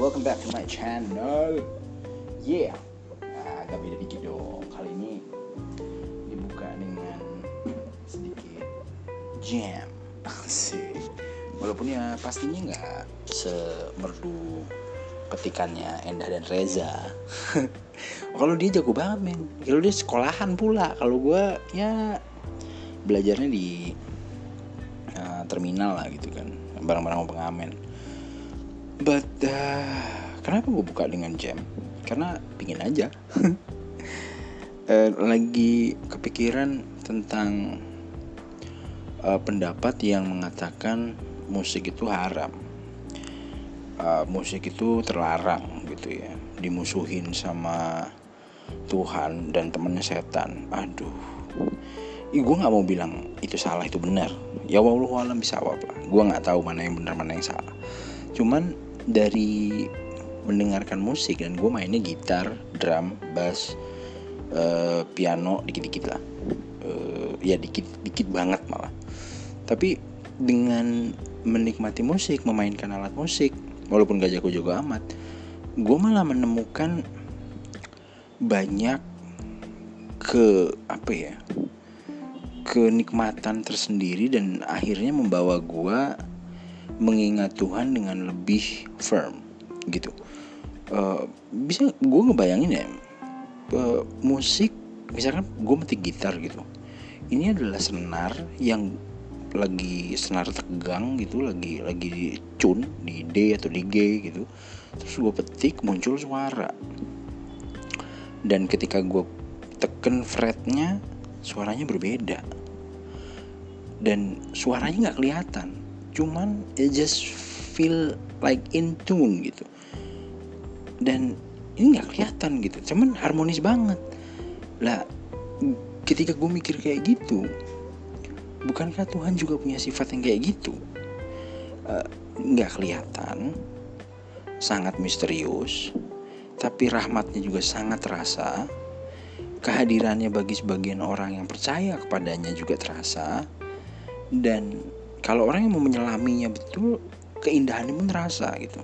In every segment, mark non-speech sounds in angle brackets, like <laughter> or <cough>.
welcome back to my channel. Yeah, nah, agak beda dikit dong. Kali ini dibuka dengan sedikit jam. <laughs> Asik. Walaupun ya pastinya nggak semerdu petikannya Endah dan Reza. <laughs> Kalau dia jago banget men. Kalau dia sekolahan pula. Kalau gue ya belajarnya di uh, terminal lah gitu kan. Barang-barang pengamen but uh, kenapa gue buka dengan jam? Karena pingin aja. Uh, <laughs> lagi kepikiran tentang uh, pendapat yang mengatakan musik itu haram. Uh, musik itu terlarang gitu ya. Dimusuhin sama Tuhan dan temennya setan. Aduh. Ih, gue nggak mau bilang itu salah itu benar. Ya wallahu alam bisa apa gue nggak tahu mana yang benar mana yang salah. Cuman dari mendengarkan musik dan gue mainnya gitar, drum, bass, uh, piano dikit-dikit lah, uh, ya dikit-dikit banget malah. Tapi dengan menikmati musik, memainkan alat musik, walaupun gak jago-jago amat, gue malah menemukan banyak ke apa ya kenikmatan tersendiri dan akhirnya membawa gue mengingat Tuhan dengan lebih firm gitu. Uh, bisa gue ngebayangin ya uh, musik misalkan gue metik gitar gitu. Ini adalah senar yang lagi senar tegang gitu lagi lagi di di D atau di G gitu. Terus gue petik muncul suara. Dan ketika gue teken fretnya suaranya berbeda. Dan suaranya nggak kelihatan cuman it just feel like in tune gitu. Dan ini nggak kelihatan gitu. Cuman harmonis banget. Lah ketika gue mikir kayak gitu bukankah Tuhan juga punya sifat yang kayak gitu? Eh, nggak uh, kelihatan. Sangat misterius. Tapi rahmatnya juga sangat terasa. Kehadirannya bagi sebagian orang yang percaya kepadanya juga terasa. Dan kalau orang yang mau menyelaminya betul keindahannya pun terasa gitu.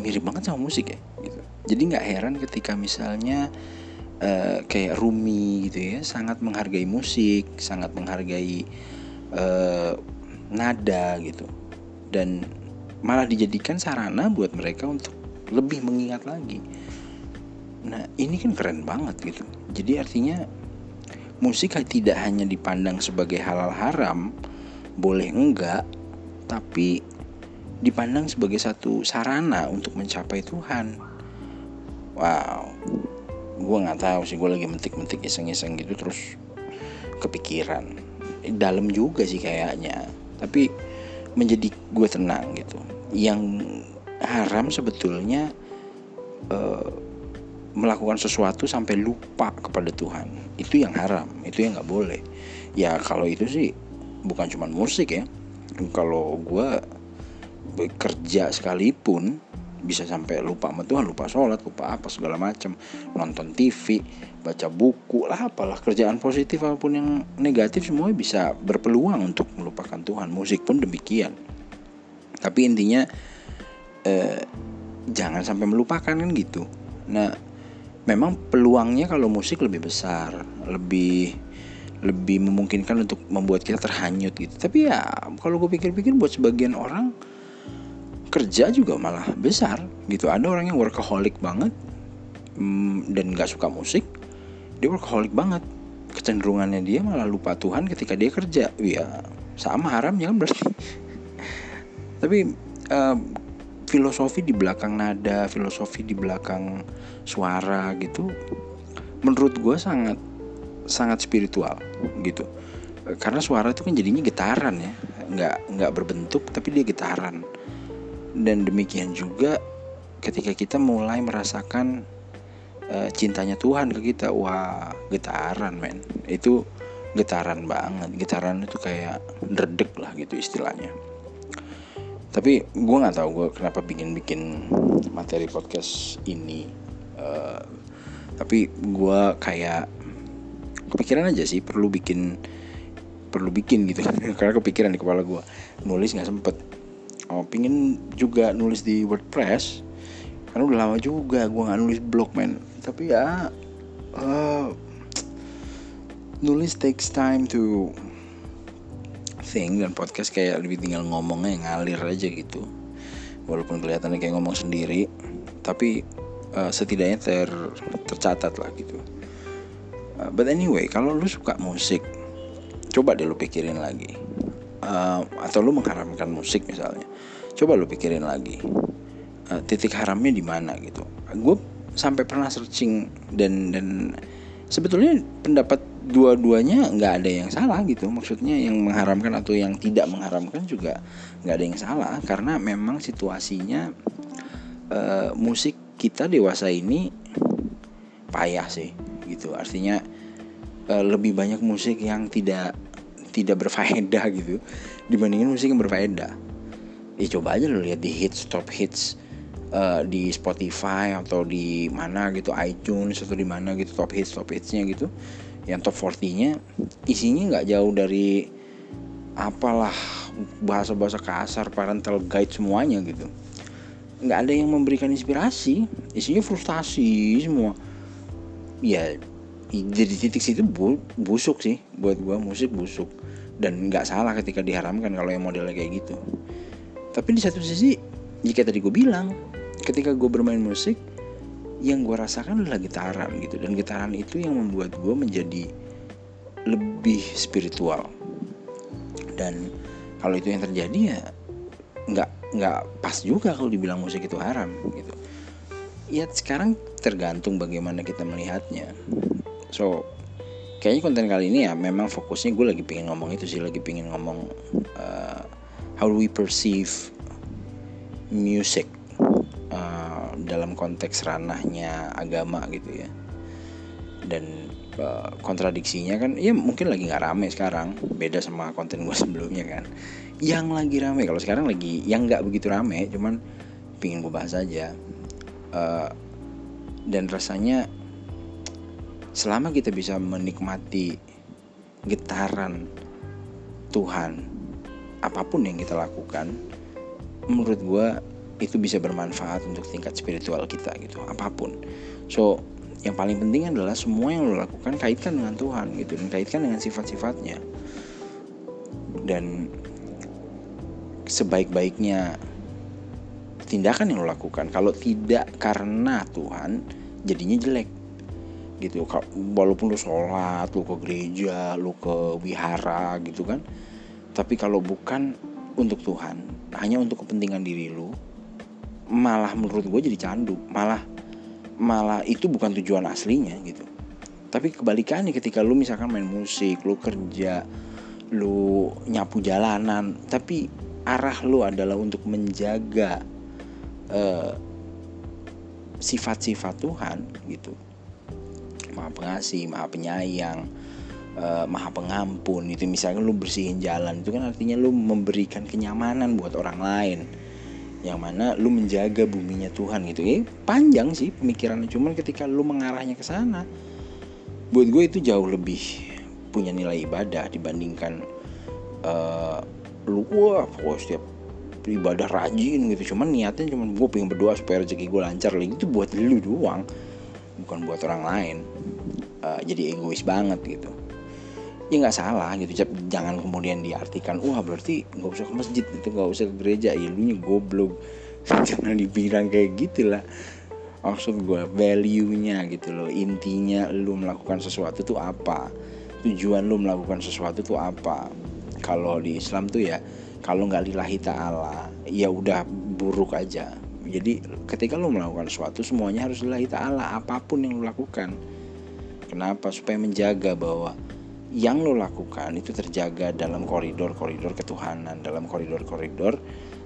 Mirip banget sama musik ya gitu. Jadi nggak heran ketika misalnya uh, kayak Rumi gitu ya sangat menghargai musik sangat menghargai uh, nada gitu. Dan malah dijadikan sarana buat mereka untuk lebih mengingat lagi. Nah ini kan keren banget gitu. Jadi artinya musik tidak hanya dipandang sebagai halal haram boleh enggak tapi dipandang sebagai satu sarana untuk mencapai Tuhan. Wow. Gue nggak tahu sih gue lagi mentik-mentik iseng-iseng gitu terus kepikiran. Dalam juga sih kayaknya tapi menjadi gue tenang gitu. Yang haram sebetulnya uh, melakukan sesuatu sampai lupa kepada Tuhan. Itu yang haram itu yang nggak boleh. Ya kalau itu sih bukan cuma musik ya. Kalau gue bekerja sekalipun bisa sampai lupa sama Tuhan lupa sholat lupa apa segala macam. Nonton TV baca buku lah apalah kerjaan positif apa pun yang negatif semuanya bisa berpeluang untuk melupakan Tuhan. Musik pun demikian. Tapi intinya eh, jangan sampai melupakan kan gitu. Nah memang peluangnya kalau musik lebih besar lebih lebih memungkinkan untuk membuat kita terhanyut gitu. Tapi ya kalau gue pikir-pikir buat sebagian orang kerja juga malah besar gitu. Ada orang yang workaholic banget hmm, dan nggak suka musik dia workaholic banget. Kecenderungannya dia malah lupa Tuhan ketika dia kerja. Ya sama haramnya kan berarti. <laughs> Tapi uh, filosofi di belakang nada filosofi di belakang suara gitu menurut gue sangat sangat spiritual gitu. Karena suara itu kan jadinya getaran ya. Nggak nggak berbentuk tapi dia getaran dan demikian juga ketika kita mulai merasakan uh, cintanya Tuhan ke kita wah getaran men. Itu getaran banget. Getaran itu kayak dredek lah gitu istilahnya. Tapi gue nggak tahu gue kenapa bikin bikin materi podcast ini uh, tapi gue kayak kepikiran aja sih perlu bikin perlu bikin gitu. <laughs> Karena kepikiran di kepala gue nulis nggak sempet. Oh pingin juga nulis di WordPress karena udah lama juga gue nggak nulis blog men. Tapi ya uh, nulis takes time to think dan podcast kayak lebih tinggal ngomongnya ngalir aja gitu. Walaupun kelihatannya kayak ngomong sendiri tapi uh, setidaknya ter tercatat lah gitu uh, but anyway kalau lu suka musik coba deh lu pikirin lagi. Uh, atau lu mengharamkan musik misalnya coba lu pikirin lagi. Uh, titik haramnya di mana gitu? Gue sampai pernah searching dan dan sebetulnya pendapat dua-duanya nggak ada yang salah gitu. Maksudnya yang mengharamkan atau yang tidak mengharamkan juga nggak ada yang salah. Karena memang situasinya uh, musik kita dewasa ini payah sih gitu. Artinya uh, lebih banyak musik yang tidak tidak berfaedah gitu dibandingin musik yang berfaedah. Ya coba aja lo lihat di hits top hits uh, di Spotify atau di mana gitu iTunes atau di mana gitu top hits top hitsnya gitu. Yang top 40-nya isinya nggak jauh dari apalah bahasa-bahasa kasar parental guide semuanya gitu. Nggak ada yang memberikan inspirasi. Isinya frustasi semua ya jadi titik situ bu, busuk sih. Buat gua musik busuk. Dan nggak salah ketika diharamkan kalau yang modelnya kayak gitu. Tapi di satu sisi jika tadi gue bilang ketika gue bermain musik yang gue rasakan adalah gitaran gitu. Dan gitaran itu yang membuat gue menjadi lebih spiritual. Dan kalau itu yang terjadi ya nggak nggak pas juga kalau dibilang musik itu haram gitu ya sekarang tergantung bagaimana kita melihatnya. So kayaknya konten kali ini ya memang fokusnya gue lagi pengen ngomong itu sih lagi pengen ngomong uh, how we perceive music dalam konteks ranahnya agama gitu ya. Dan uh, kontradiksinya kan ya mungkin lagi nggak rame sekarang beda sama konten gue <laughs> sebelumnya kan. Yang lagi rame kalau sekarang lagi yang nggak begitu rame cuman pingin gue bahas aja uh, dan rasanya selama kita bisa menikmati getaran Tuhan apa pun yang kita lakukan menurut gue itu bisa bermanfaat untuk tingkat spiritual kita gitu apa pun. So yang paling penting adalah semua yang lo lakukan kaitkan dengan Tuhan gitu dan kaitkan dengan sifat-sifatnya. Dan sebaik-baiknya tindakan yang lo lakukan. Kalau tidak karena Tuhan jadinya jelek. Gitu. Walaupun lo sholat lo ke gereja lo ke wihara gitu kan. Tapi kalau bukan untuk Tuhan hanya untuk kepentingan diri lo malah menurut gue jadi candu. Malah malah itu bukan tujuan aslinya gitu. Tapi kebalikannya ketika lu misalkan main musik lu kerja lu nyapu jalanan tapi arah lu adalah untuk menjaga uh, sifat-sifat Tuhan gitu. Maha pengasih maha penyayang uh, maha pengampun. Itu misalnya lu bersihin jalan itu kan artinya lu memberikan kenyamanan buat orang lain. Yang mana lu menjaga buminya Tuhan gitu. Ya panjang sih pemikirannya cuman ketika lu mengarahnya ke sana buat gue itu jauh lebih punya nilai ibadah dibandingkan uh, lu wah pokoknya setiap ibadah rajin gitu. Cuman niatnya cuman gue pengen berdoa supaya rezeki gue lancar lagi itu buat lu doang bukan buat orang lain. Uh, jadi egois banget gitu. Ya nggak salah gitu. Jangan kemudian diartikan wah berarti nggak usah ke masjid itu nggak usah ke gereja. Ya lu goblok. <laughs> Jangan dibilang kayak gitu lah. Maksud gue value nya gitu loh. Intinya lu melakukan sesuatu tuh apa? Tujuan lu melakukan sesuatu tuh apa? Kalau di Islam tuh ya kalau nggak lillahi ta'ala ya udah buruk aja jadi ketika lu melakukan sesuatu semuanya harus lillahi ta'ala apa pun yang lu lakukan kenapa supaya menjaga bahwa yang lo lakukan itu terjaga dalam koridor-koridor ketuhanan, dalam koridor-koridor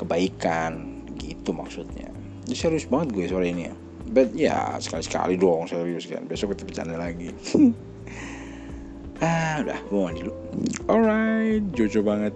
kebaikan gitu maksudnya. Ini serius banget gue sore ini ya. But ya sekali-sekali dong serius kan. Besok kita bercanda lagi. <laughs> ah udah gue mandi dulu. Alright, jojo banget.